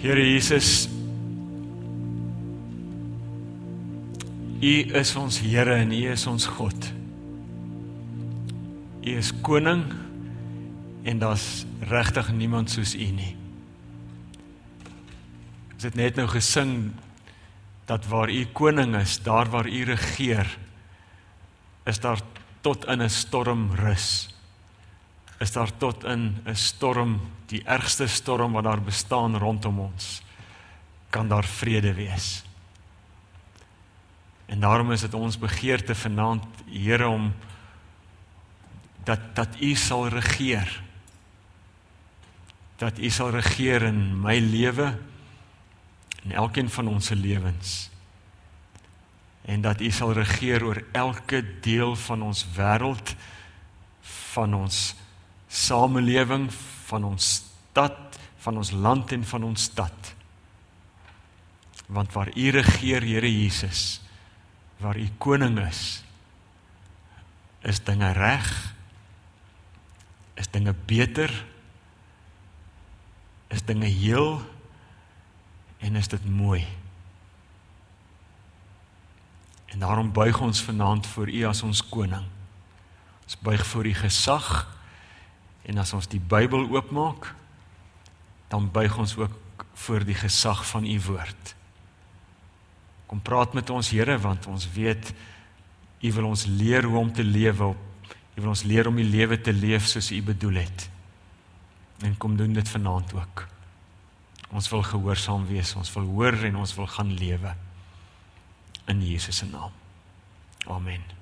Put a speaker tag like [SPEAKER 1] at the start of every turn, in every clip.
[SPEAKER 1] Here Jesus U is ons Here en U is ons God. U is koning en daar's regtig niemand soos U nie. Ons het net nou gesing dat waar U koning is, daar waar U regeer, is daar tot in 'n storm rus. Is daar tot in 'n storm, die ergste storm wat daar bestaan rondom ons, kan daar vrede wees. En daarom is dit ons begeerte vanaand, Here, om dat dat U sal regeer. Dat U sal regeer in my lewe en elkeen van ons se lewens. En dat U sal regeer oor elke deel van ons wêreld, van ons samelewing, van ons stad, van ons land en van ons stad. Want waar U regeer, Here Jesus, waar u koning is is dinge reg is dinge beter is dinge heel en is dit mooi en daarom buig ons vanaand voor u as ons koning ons buig voor u gesag en as ons die Bybel oopmaak dan buig ons ook voor die gesag van u woord Kom praat met ons Here want ons weet U wil ons leer hoe om te lewe. U wil ons leer om die lewe te leef soos U bedoel het. En kom doen dit vanaand ook. Ons wil gehoorsaam wees, ons wil hoor en ons wil gaan lewe in Jesus se naam. Amen.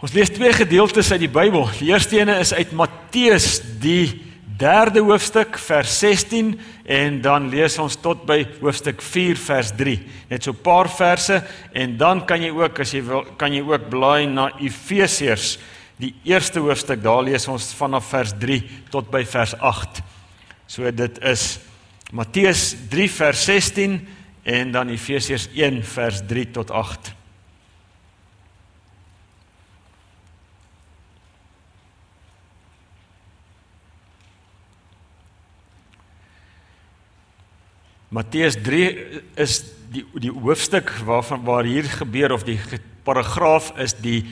[SPEAKER 1] Ons lees twee gedeeltes uit die Bybel. Die eerste een is uit Matteus die derde hoofstuk vers 16 en dan lees ons tot by hoofstuk 4 vers 3. Net so 'n paar verse en dan kan jy ook as jy wil kan jy ook blaai na Efesiërs die eerste hoofstuk. Daar lees ons vanaf vers 3 tot by vers 8. So dit is Matteus 3 vers 16 en dan Efesiërs 1 vers 3 tot 8. Matteus 3 is die die hoofstuk waarvan waar hier gebeur of die paragraaf is die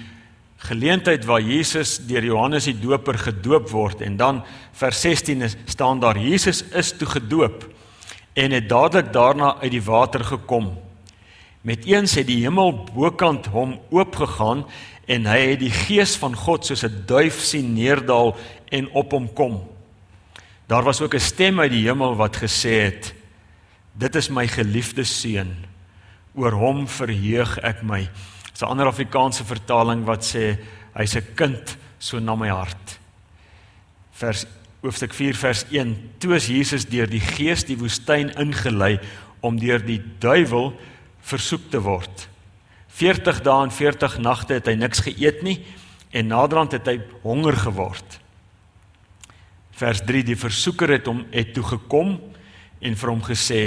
[SPEAKER 1] geleentheid waar Jesus deur Johannes die Doper gedoop word en dan vers 16 is, staan daar Jesus is toe gedoop en het dadelik daarna uit die water gekom. Met eens het die hemel bokant hom oopgegaan en hy het die gees van God soos 'n duif sien neerdal en op hom kom. Daar was ook 'n stem uit die hemel wat gesê het: Dit is my geliefde seun. Oor hom verheug ek my. Dis 'n ander Afrikaanse vertaling wat sê hy's 'n kind so na my hart. Vers hoofstuk 4 vers 1. Toe is Jesus deur die Gees die woestyn ingelei om deur die duiwel versoek te word. 40 dae en 40 nagte het hy niks geëet nie en naderhand het hy honger geword. Vers 3 die versoeker het hom het toe gekom en vir hom gesê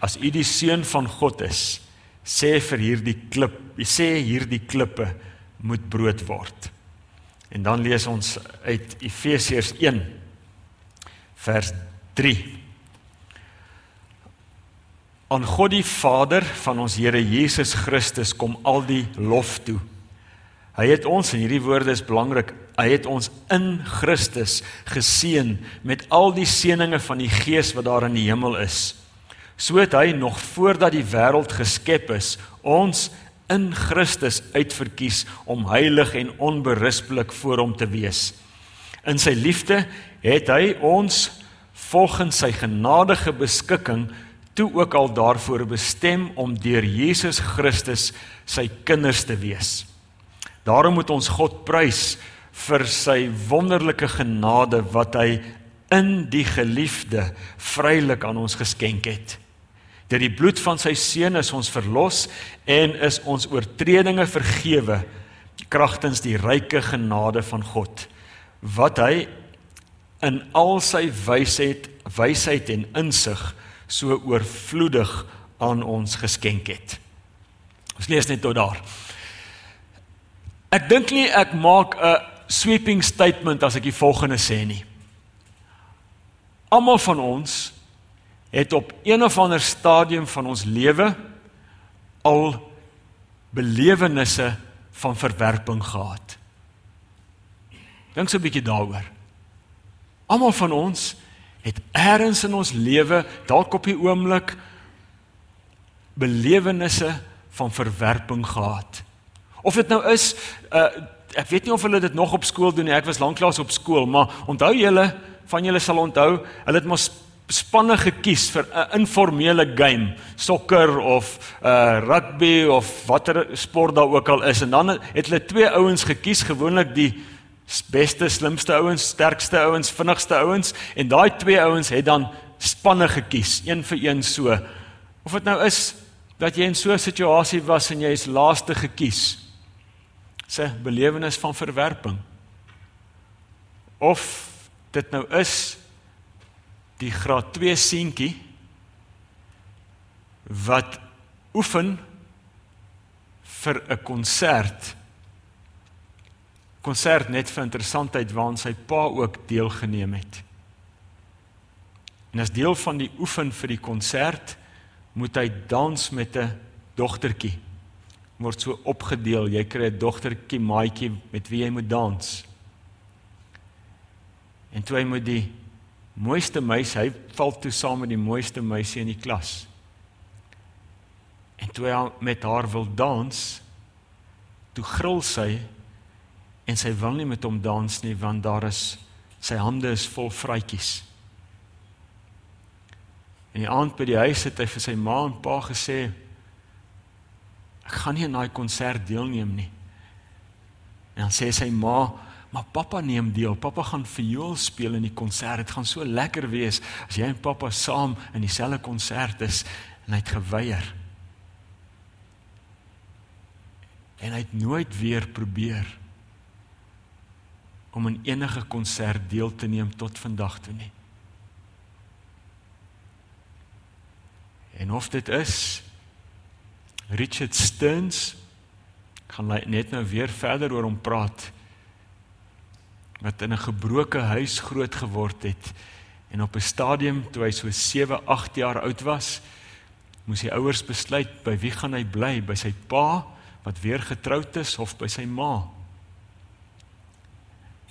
[SPEAKER 1] as u die seun van God is sê vir hierdie klip sê hierdie klippe moet brood word. En dan lees ons uit Efesiërs 1 vers 3 aan God die Vader van ons Here Jesus Christus kom al die lof toe. Hy het ons en hierdie woorde is belangrik Hy het ons in Christus geseën met al die seënings van die Gees wat daar in die hemel is. So het hy nog voordat die wêreld geskep is, ons in Christus uitverkies om heilig en onberispelik voor hom te wees. In sy liefde het hy ons volgens sy genadige beskikking toe ook al daarvoor bestem om deur Jesus Christus sy kinders te wees. Daarom moet ons God prys vir sy wonderlike genade wat hy in die geliefde vrylik aan ons geskenk het. Deur die bloed van sy seun is ons verlos en is ons oortredinge vergewe kragtens die ryke genade van God wat hy in al sy wysheid wysheid en insig so oorvloedig aan ons geskenk het. Ons lees net tot daar. Ek dink nie ek maak 'n sweeping statement as ek die volgende sê nie. Almal van ons het op een of ander stadium van ons lewe al belewennisse van verwerping gehad. Dink so 'n bietjie daaroor. Almal van ons het eers in ons lewe dalk op die oomblik belewennisse van verwerping gehad. Of dit nou is uh ek weet nie of hulle dit nog op skool doen nie. Ek was lanklaas op skool, maar onthou julle van julle sal onthou, hulle het mos spanne gekies vir 'n informele game, sokker of uh rugby of watter sport daar ook al is en dan het hulle twee ouens gekies, gewoonlik die beste, slimste ouens, sterkste ouens, vinnigste ouens en daai twee ouens het dan spanne gekies, een vir een so. Of dit nou is dat jy in so 'n situasie was en jy is laaste gekies. Sê belewenis van verwerping. Of dit nou is die graad 2 seentjie wat oefen vir 'n konsert konsert net vir interessantheid waaraan sy pa ook deelgeneem het. En as deel van die oefen vir die konsert moet hy dans met 'n dogtertjie. Word so opgedeel, jy kry 'n dogtertjie maatjie met wie jy moet dans. En toe hy moet die mooiste meisie, hy val toe saam met die mooiste meisie in die klas. En toe hy met haar wil dans, toe gril sy en sy wil nie met hom dans nie want daar is sy hande is vol vrytjies. En die aand by die huis het hy vir sy ma en pa gesê ek gaan nie aan daai konsert deelneem nie. En dan sê sy ma Maar pappa neem deel. Pappa gaan viool speel in die konsert. Dit gaan so lekker wees as jy en pappa saam in dieselfde konsert is en hy het geweier. En hy het nooit weer probeer om in enige konsert deel te neem tot vandag toe nie. En of dit is Richard Stearns gaan net nou weer verder oor hom praat wat in 'n gebroke huis groot geword het en op 'n stadium toe hy so 7, 8 jaar oud was, moes die ouers besluit by wie gaan hy bly, by sy pa wat weer getroud is of by sy ma.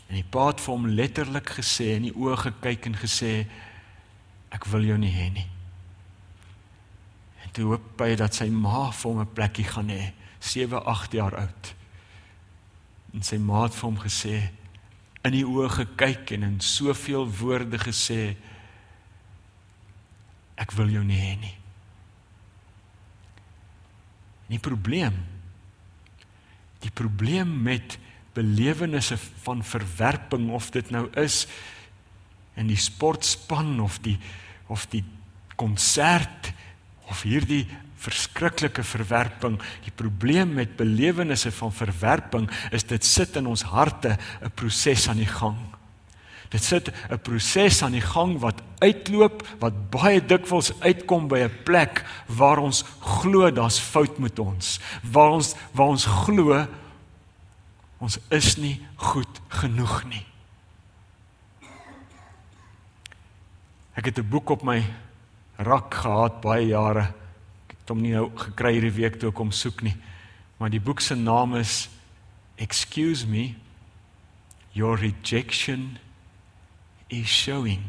[SPEAKER 1] En die pa het vir hom letterlik gesê in die oë gekyk en gesê ek wil jou nie hê nie. En toe hoop hy dat sy ma vir hom 'n plekkie gaan hê, 7, 8 jaar oud. En sy ma het vir hom gesê in die oë gekyk en in soveel woorde gesê ek wil jou nie hê nie. Nie probleem. Die probleem met belewennisse van verwerping of dit nou is in die sportspan of die of die konsert of hierdie verskriklike verwerping. Die probleem met belewennisse van verwerping is dit sit in ons harte 'n proses aan die gang. Dit sit 'n proses aan die gang wat uitloop wat baie dikwels uitkom by 'n plek waar ons glo daar's fout met ons, waar ons waar ons glo ons is nie goed genoeg nie. Ek het 'n boek op my rak gehad baie jare het hom nie nou gekry hierdie week toe kom soek nie. Maar die boek se naam is Excuse me your rejection is showing.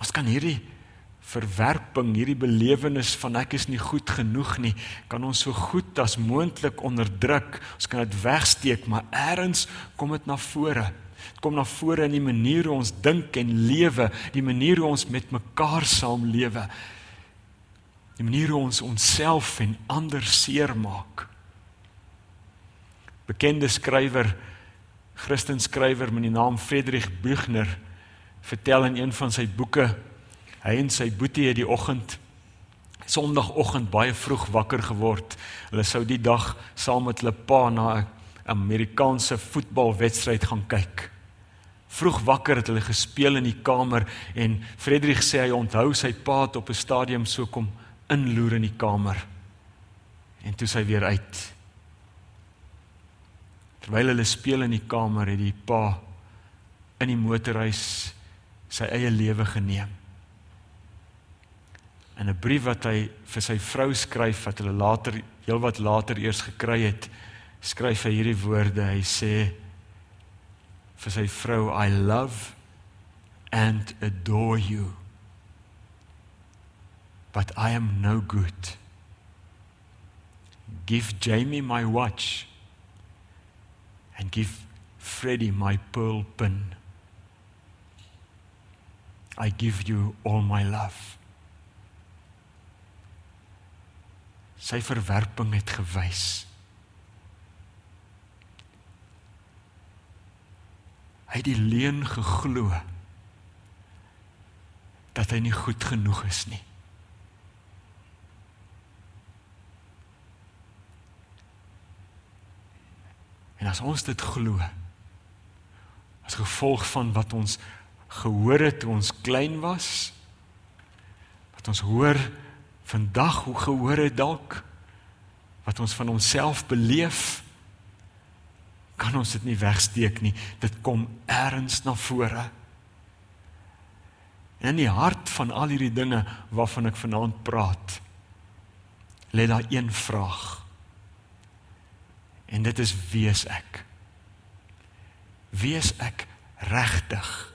[SPEAKER 1] Ons kan hierdie verwerping, hierdie belewenis van ek is nie goed genoeg nie, kan ons so goed as moontlik onderdruk. Ons kan dit wegsteek, maar eers kom dit na vore. Kom na vore in die manier hoe ons dink en lewe, die manier hoe ons met mekaar saamlewe die manier hoe ons onsself en ander seermaak. Bekende skrywer, Christen skrywer met die naam Friedrich Buchner vertel in een van sy boeke hy en sy boetie het die oggend Sondagoggend baie vroeg wakker geword. Hulle sou die dag saam met hulle pa na 'n Amerikaanse voetbalwedstryd gaan kyk. Vroeg wakker het hulle gespeel in die kamer en Friedrich sê hy onthou sy pa het op 'n stadium so kom inloer in die kamer. En toe sy weer uit. Terwyl hulle speel in die kamer, het die pa in die motorhuis sy eie lewe geneem. in 'n brief wat hy vir sy vrou skryf wat hulle later heelwat later eers gekry het, skryf hy hierdie woorde. Hy sê vir sy vrou, I love and adore you. But I am no good. Give Jamie my watch and give Freddie my pearl pin. I give you all my love. Sy verwerping het gewys. Hy het die leuen geglo dat hy nie goed genoeg is nie. En as ons dit glo as gevolg van wat ons gehoor het toe ons klein was wat ons hoor vandag hoe gehoor het dalk wat ons van onsself beleef kan ons dit nie wegsteek nie. Dit kom eers na vore. En in die hart van al hierdie dinge waarvan ek vanaand praat lê daar een vraag. En dit is wie is ek? Wie is ek regtig?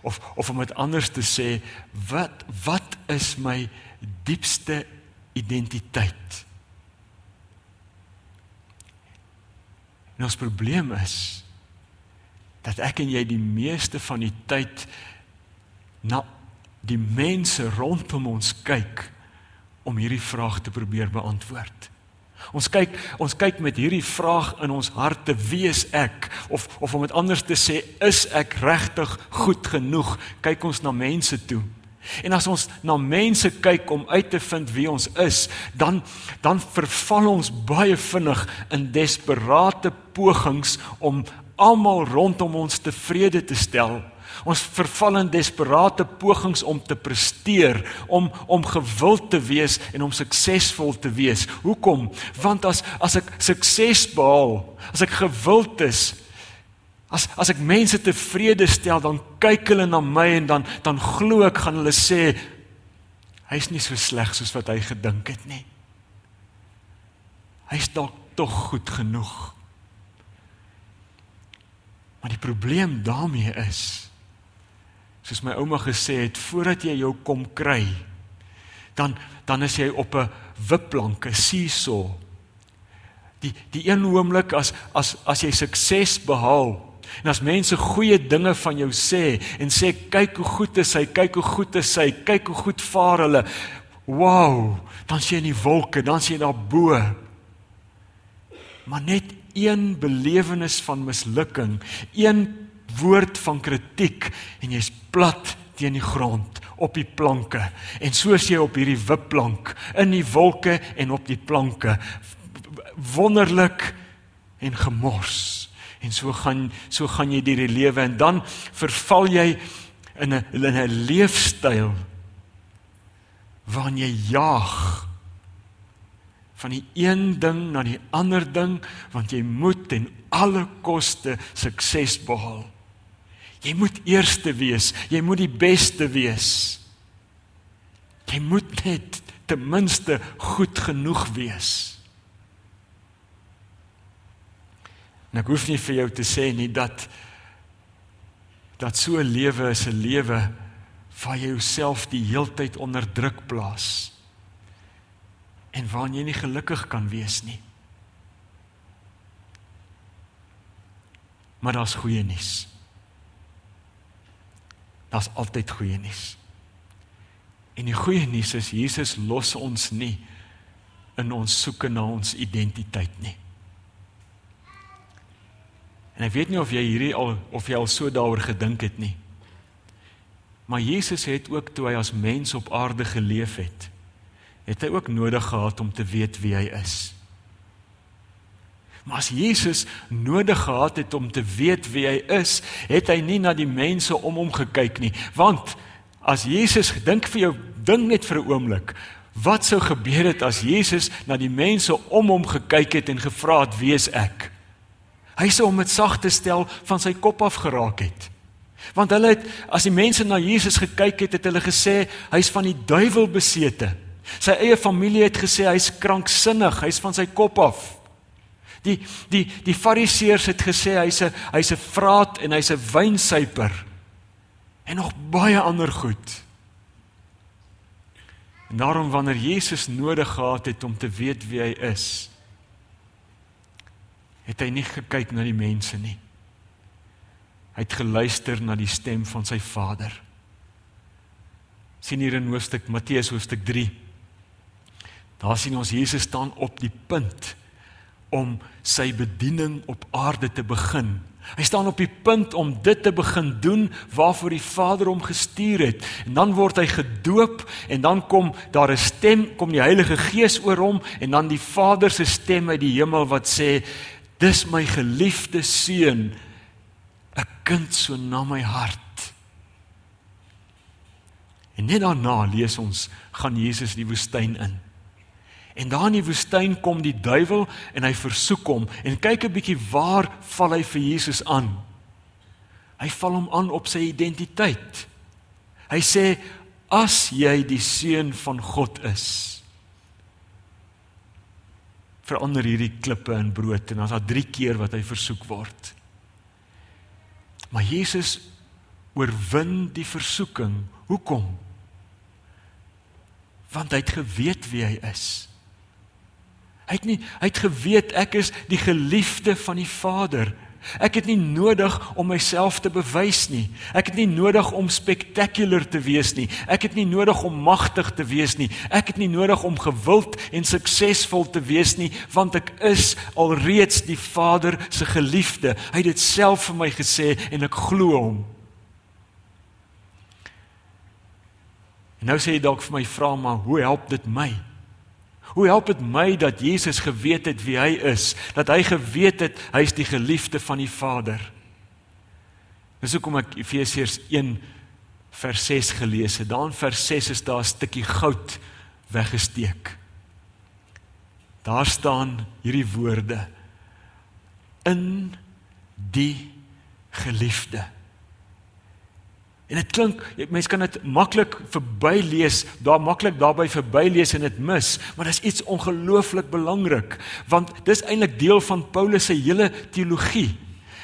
[SPEAKER 1] Of of om dit anders te sê wat wat is my diepste identiteit en ons probleem is dat ek en jy die meeste van die tyd na die mense rondom ons kyk om hierdie vraag te probeer beantwoord. Ons kyk ons kyk met hierdie vraag in ons harte wie is ek of of om dit anders te sê is ek regtig goed genoeg? Kyk ons na mense toe en as ons na mense kyk om uit te vind wie ons is dan dan verval ons baie vinnig in desperate pogings om almal rondom ons tevrede te stel Ons verval in desperate pogings om te presteer, om om gewild te wees en om suksesvol te wees. Hoekom? Want as as ek sukses behaal, as ek gewild is, as as ek mense tevrede stel, dan kyk hulle na my en dan dan glo ek gaan hulle sê hy's nie so sleg soos wat hy gedink het nie. Hy's dalk tog goed genoeg. Maar die probleem daarmee is soos my ouma gesê het, voordat jy jou kom kry, dan dan is jy op 'n wipplank, 'n seesaw. Die die een oomblik as as as jy sukses behaal en as mense goeie dinge van jou sê en sê kyk hoe goed is hy, kyk hoe goed is hy, kyk hoe goed vaar hulle. Wow, dan sien jy in die wolke, dan sien jy daar bo. Maar net een belewenis van mislukking, een woord van kritiek en jy's plat teen die grond op die planke en soos jy op hierdie wipplank in die wolke en op die planke wonderlik en gemors en so gaan so gaan jy deur die lewe en dan verval jy in 'n in 'n leefstyl waarin jy jaag van die een ding na die ander ding want jy moet ten alle koste sukses behaal Jy moet eerste wees, jy moet die beste wees. Jy moet net ten minste goed genoeg wees. En ek hoef nie vir jou te sê nie dat dat so 'n lewe is 'n lewe waar jy jouself die heeltyd onder druk plaas en waar jy nie gelukkig kan wees nie. Maar daar's goeie nuus daar's altyd goeie nuus. En die goeie nuus is Jesus los ons nie in ons soeke na ons identiteit nie. En ek weet nie of jy hierdie al of jy al so daaroor gedink het nie. Maar Jesus het ook toe hy as mens op aarde geleef het, het hy ook nodig gehad om te weet wie hy is. Maar as Jesus nodig gehad het om te weet wie hy is, het hy nie na die mense om hom gekyk nie. Want as Jesus dink vir jou ding net vir 'n oomblik, wat sou gebeur het as Jesus na die mense om hom gekyk het en gevra het wie is ek? Hy sou hom met sagte stel van sy kop af geraak het. Want hulle het as die mense na Jesus gekyk het, het hulle gesê hy's van die duiwel besete. Sy eie familie het gesê hy's kranksinnig, hy's van sy kop af. Die die die fariseërs het gesê hy's 'n hy's 'n vraat en hy's 'n wynsuiper. En nog baie ander goed. En daarom wanneer Jesus nodig gehad het om te weet wie hy is, het hy nie gekyk na die mense nie. Hy het geluister na die stem van sy Vader. sien hier in hoofstuk Matteus hoofstuk 3. Daar sien ons Jesus staan op die punt om sy bediening op aarde te begin. Hy staan op die punt om dit te begin doen waarvoor die Vader hom gestuur het. En dan word hy gedoop en dan kom daar 'n stem, kom die Heilige Gees oor hom en dan die Vader se stem uit die hemel wat sê: "Dis my geliefde seun, 'n kind so na my hart." En net daarna lees ons gaan Jesus die woestyn in. En daar in die woestyn kom die duiwel en hy versoek hom en kyk 'n bietjie waar val hy vir Jesus aan. Hy val hom aan op sy identiteit. Hy sê as jy die seun van God is, verander hierdie klippe in brood en dan is daar 3 keer wat hy versoek word. Maar Jesus oorwin die versoeking. Hoekom? Want hy het geweet wie hy is. Hy het nie hy het geweet ek is die geliefde van die Vader. Ek het nie nodig om myself te bewys nie. Ek het nie nodig om spectacular te wees nie. Ek het nie nodig om magtig te wees nie. Ek het nie nodig om gewild en suksesvol te wees nie, want ek is alreeds die Vader se geliefde. Hy het dit self vir my gesê en ek glo hom. En nou sê jy dalk vir my vra maar hoe help dit my? Hoe help dit my dat Jesus geweet het wie hy is, dat hy geweet het hy is die geliefde van die Vader? Dis hoekom ek Efesiërs 1 vers 6 gelees het. Daar in vers 6 is daar 'n stukkie goud weggesteek. Daar staan hierdie woorde: In die geliefde. En dit klink, mense kan dit maklik verbylees, daar maklik daarby verbylees en dit mis, maar dit is iets ongelooflik belangrik, want dis eintlik deel van Paulus se hele teologie.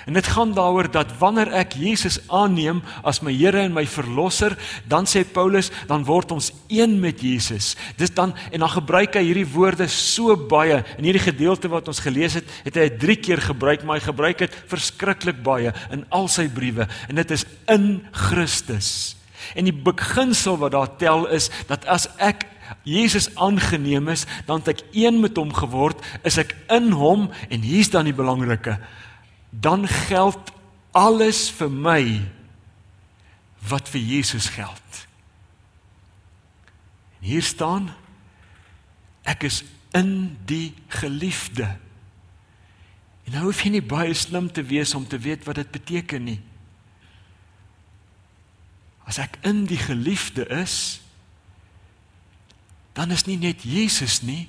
[SPEAKER 1] En dit gaan daaroor dat wanneer ek Jesus aanneem as my Here en my verlosser, dan sê Paulus, dan word ons een met Jesus. Dis dan en dan gebruik hy hierdie woorde so baie in hierdie gedeelte wat ons gelees het, het hy 3 keer gebruik, maar hy gebruik dit verskriklik baie in al sy briewe en dit is in Christus. En die beginsel wat daar tel is dat as ek Jesus aangeneem is, dan het ek een met hom geword, is ek in hom en hier's dan die belangrike dan geld alles vir my wat vir Jesus geld. En hier staan ek is in die geliefde. En nou hoef jy nie baie slim te wees om te weet wat dit beteken nie. As ek in die geliefde is, dan is nie net Jesus nie,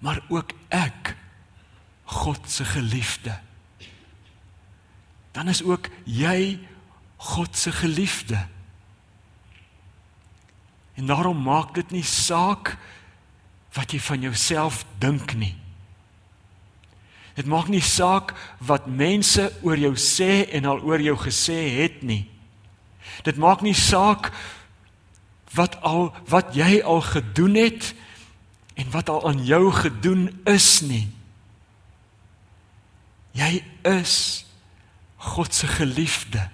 [SPEAKER 1] maar ook ek God se geliefde. Dan is ook jy God se geliefde. En daarom maak dit nie saak wat jy van jouself dink nie. Dit maak nie saak wat mense oor jou sê en al oor jou gesê het nie. Dit maak nie saak wat al wat jy al gedoen het en wat al aan jou gedoen is nie. Jy is God se geliefde.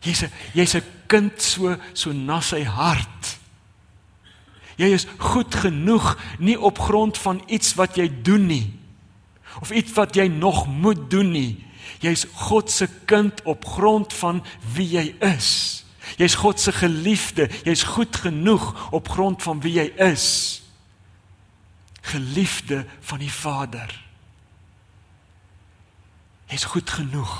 [SPEAKER 1] Jy's 'n jy's 'n kind so so na sy hart. Jy is goed genoeg nie op grond van iets wat jy doen nie of iets wat jy nog moet doen nie. Jy's God se kind op grond van wie jy is. Jy's God se geliefde. Jy's goed genoeg op grond van wie jy is. Geliefde van die Vader. Jy's goed genoeg.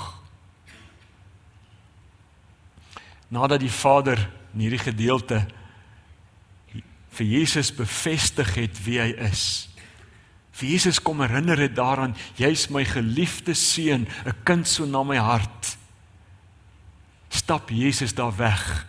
[SPEAKER 1] Nadat die Vader in hierdie gedeelte vir Jesus bevestig het wie hy is. Vir Jesus kom herinner dit daaraan, jy's my geliefde seun, 'n kind so na my hart. stap Jesus daar weg.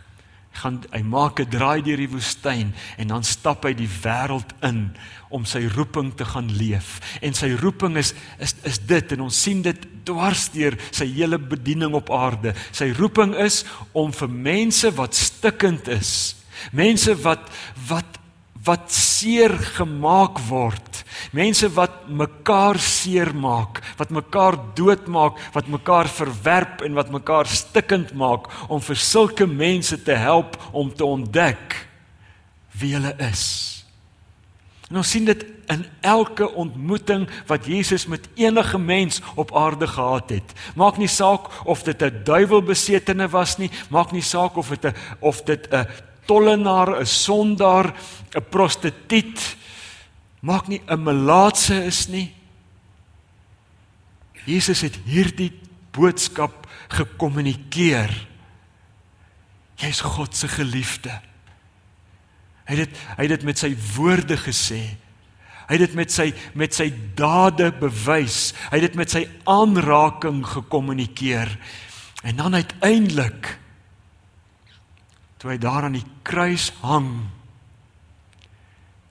[SPEAKER 1] Gaan hy maak 'n draai deur die woestyn en dan stap hy die wêreld in om sy roeping te gaan leef. En sy roeping is is is dit en ons sien dit dwars deur sy hele bediening op aarde. Sy roeping is om vir mense wat stikkend is, mense wat wat wat seer gemaak word. Mense wat mekaar seermaak, wat mekaar doodmaak, wat mekaar verwerp en wat mekaar stikkend maak om vir sulke mense te help om te ontdek wie hulle is. En ons sien dit in elke ontmoeting wat Jesus met enige mens op aarde gehad het. Maak nie saak of dit 'n duiwelbesetene was nie, maak nie saak of dit 'n of dit 'n tollenaar, 'n sondaar, 'n prostituut, maak nie 'n melaatse is nie. Jesus het hierdie boodskap gekommunikeer. Jy's God se geliefde. Hy het dit hy het dit met sy woorde gesê. Hy het dit met sy met sy dade bewys. Hy het dit met sy aanraking gekommunikeer. En dan uiteindelik toe hy daar aan die kruis hang,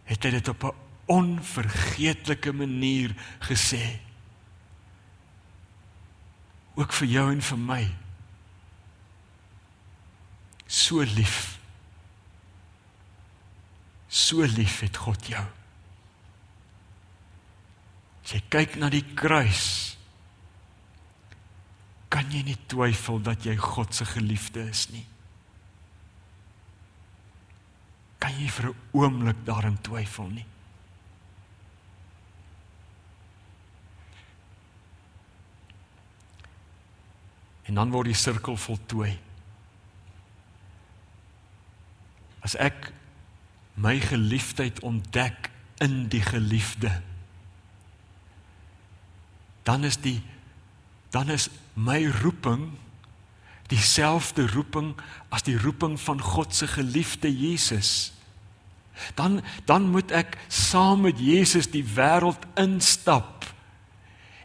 [SPEAKER 1] het hy dit op 'n onvergeetlike manier gesê. Ook vir jou en vir my. So lief. So lief het God jou. As jy kyk na die kruis, kan jy nie twyfel dat jy God se geliefde is nie. Kan jy vir 'n oomblik daarin twyfel nie. En dan word die sirkel voltooi. As ek my geliefdheid ontdek in die geliefde, dan is die dan is my roeping dieselfde roeping as die roeping van God se geliefde Jesus dan dan moet ek saam met Jesus die wêreld instap.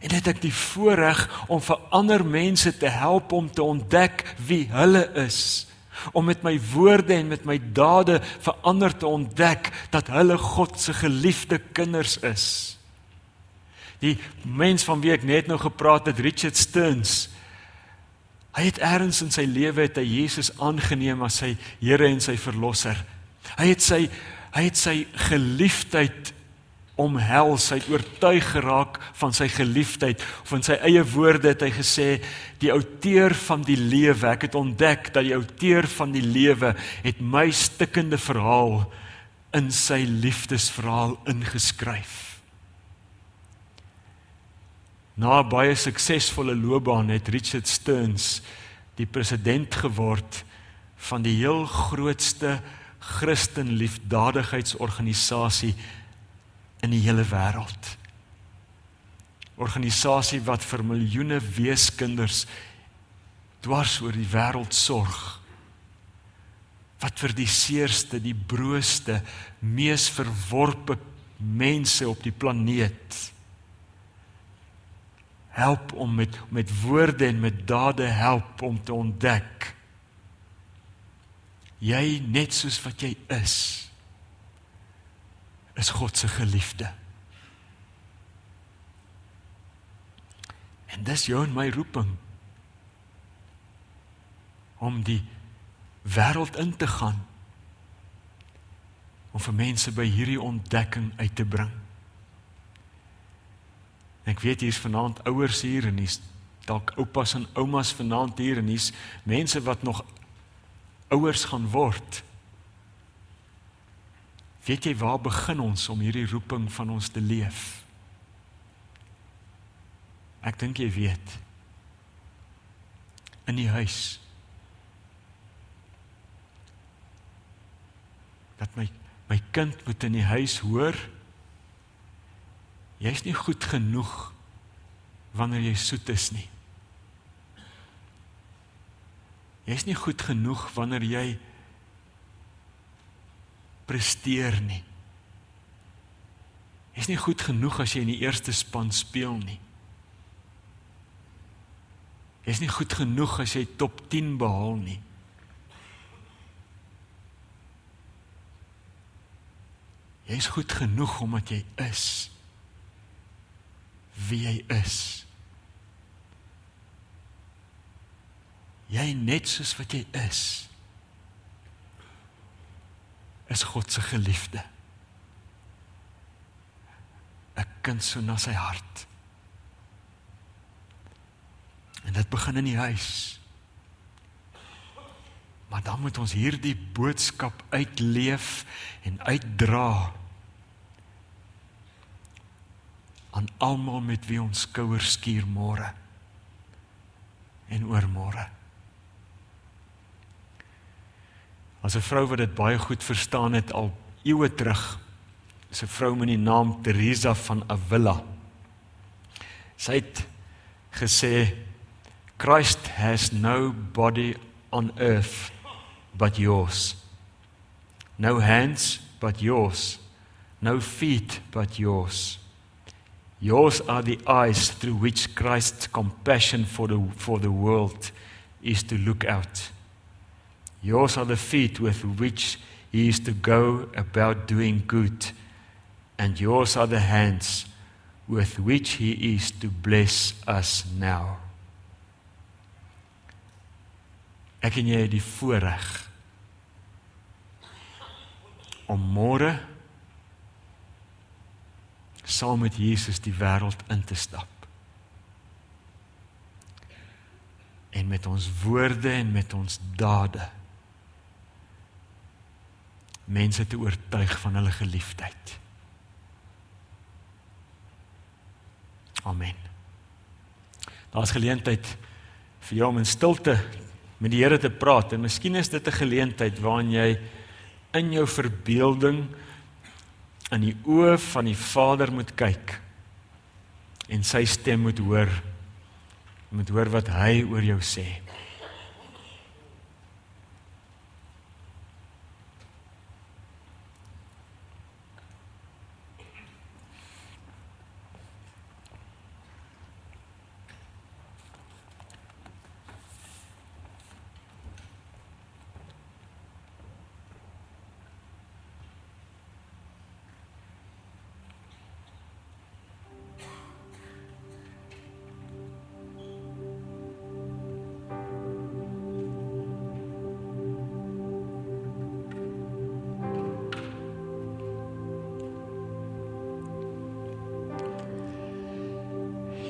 [SPEAKER 1] En het ek die voorreg om vir ander mense te help om te ontdek wie hulle is. Om met my woorde en met my dade vir ander te ontdek dat hulle God se geliefde kinders is. Die mens van wie ek net nou gepraat het, Richard Stearns, hy het eers in sy lewe het hy Jesus aangeneem as sy Here en sy verlosser. Hy het sy Hy het sy geliefdheid omhels, hy het oortuig geraak van sy geliefdheid. Of in sy eie woorde het hy gesê, die outeur van die lewe, ek het ontdek dat die outeur van die lewe het my stikkende verhaal in sy liefdesverhaal ingeskryf. Na baie suksesvolle loopbaan het Richard Stearns die president geword van die heel grootste Christen liefdadigheidsorganisasie in die hele wêreld. Organisasie wat vir miljoene weeskinders dwars oor die wêreld sorg. Wat vir die seerste, die brooste, mees verworpe mense op die planeet help om met met woorde en met dade help om te ontdek jy net soos wat jy is is God se geliefde. En dis jou en my roeping om die wêreld in te gaan om vir mense by hierdie ontdekking uit te bring. Ek weet hier's vanaand ouers hier en hier's dalk oupas en oumas vanaand hier en hier's mense wat nog ouers gaan word. Weet jy waar begin ons om hierdie roeping van ons te leef? Ek dink jy weet. In die huis. Dat my my kind moet in die huis hoor. Jy's nie goed genoeg wanneer jy soet is nie. Jy's nie goed genoeg wanneer jy presteer nie. Jy's nie goed genoeg as jy in die eerste span speel nie. Jy's nie goed genoeg as jy top 10 behaal nie. Jy's goed genoeg omdat jy is wie jy is. Jy net soos wat jy is. Is God se geliefde. 'n Kind so na sy hart. En dit begin in die huis. Maar dan moet ons hierdie boodskap uitleef en uitdra aan almal met wie ons skouers skuur môre en oormôre. As 'n vrou wat dit baie goed verstaan het al eeue terug, 'n vrou met die naam Teresa van Avila. Sy het gesê Christ has no body on earth but yours. No hands but yours. No feet but yours. Yours are the eyes through which Christ's compassion for the, for the world is to look out. Yours are the feet with which he is to go about doing good. And yours are the hands with which he is to bless us now. Ek en jy het die voorreg om môre saam met Jesus die wêreld in te stap. En met ons woorde en met ons dade mense te oortuig van hulle geliefdheid. Amen. Daar's geleentheid vir jou om in stilte met die Here te praat en miskien is dit 'n geleentheid waarin jy in jou verbeelding in die oë van die Vader moet kyk en sy stem moet hoor moet hoor wat hy oor jou sê.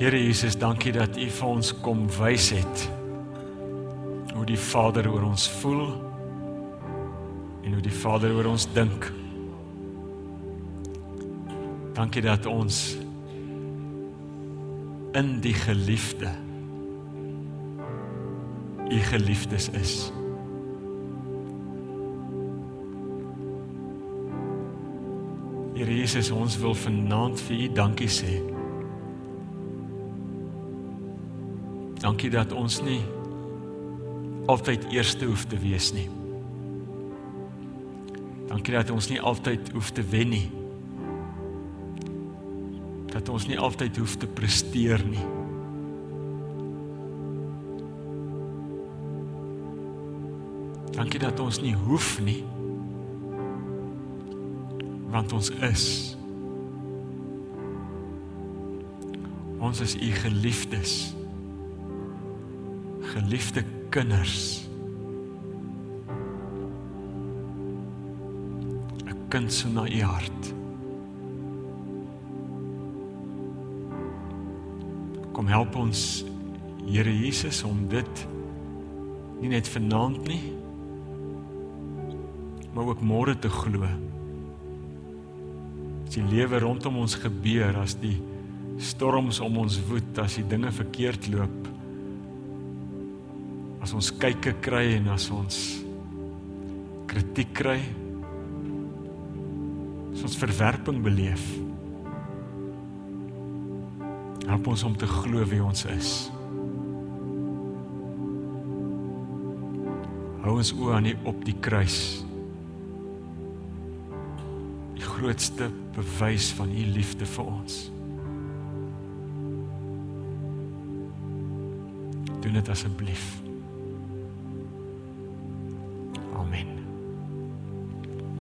[SPEAKER 1] Here Jesus, dankie dat U vir ons kom wys het hoe die Vader oor ons voel en hoe die Vader oor ons dink. Dankie dat ons in die geliefde U geliefdes is. Here Jesus, ons wil vanaand vir U dankie sê. Dankie dat ons nie altyd eerste hoef te wees nie. Dankie dat ons nie altyd hoef te wen nie. Dat ons nie altyd hoef te presteer nie. Dankie dat ons nie hoef nie. Want ons is. Ons is u geliefdes geliefde kinders. 'n Kind so na u hart. Kom help ons Here Jesus om dit nie net vanaand nie maar ook môre te glo. As die lewe rondom ons gebeur, as die storms om ons woed, as die dinge verkeerd loop, as ons kykke kry en as ons kritiek kry as ons verwerping beleef. Help ons om te glo wie ons is. Hou ons oë aan die op die kruis. Die grootste bewys van u liefde vir ons. Doen dit asseblief.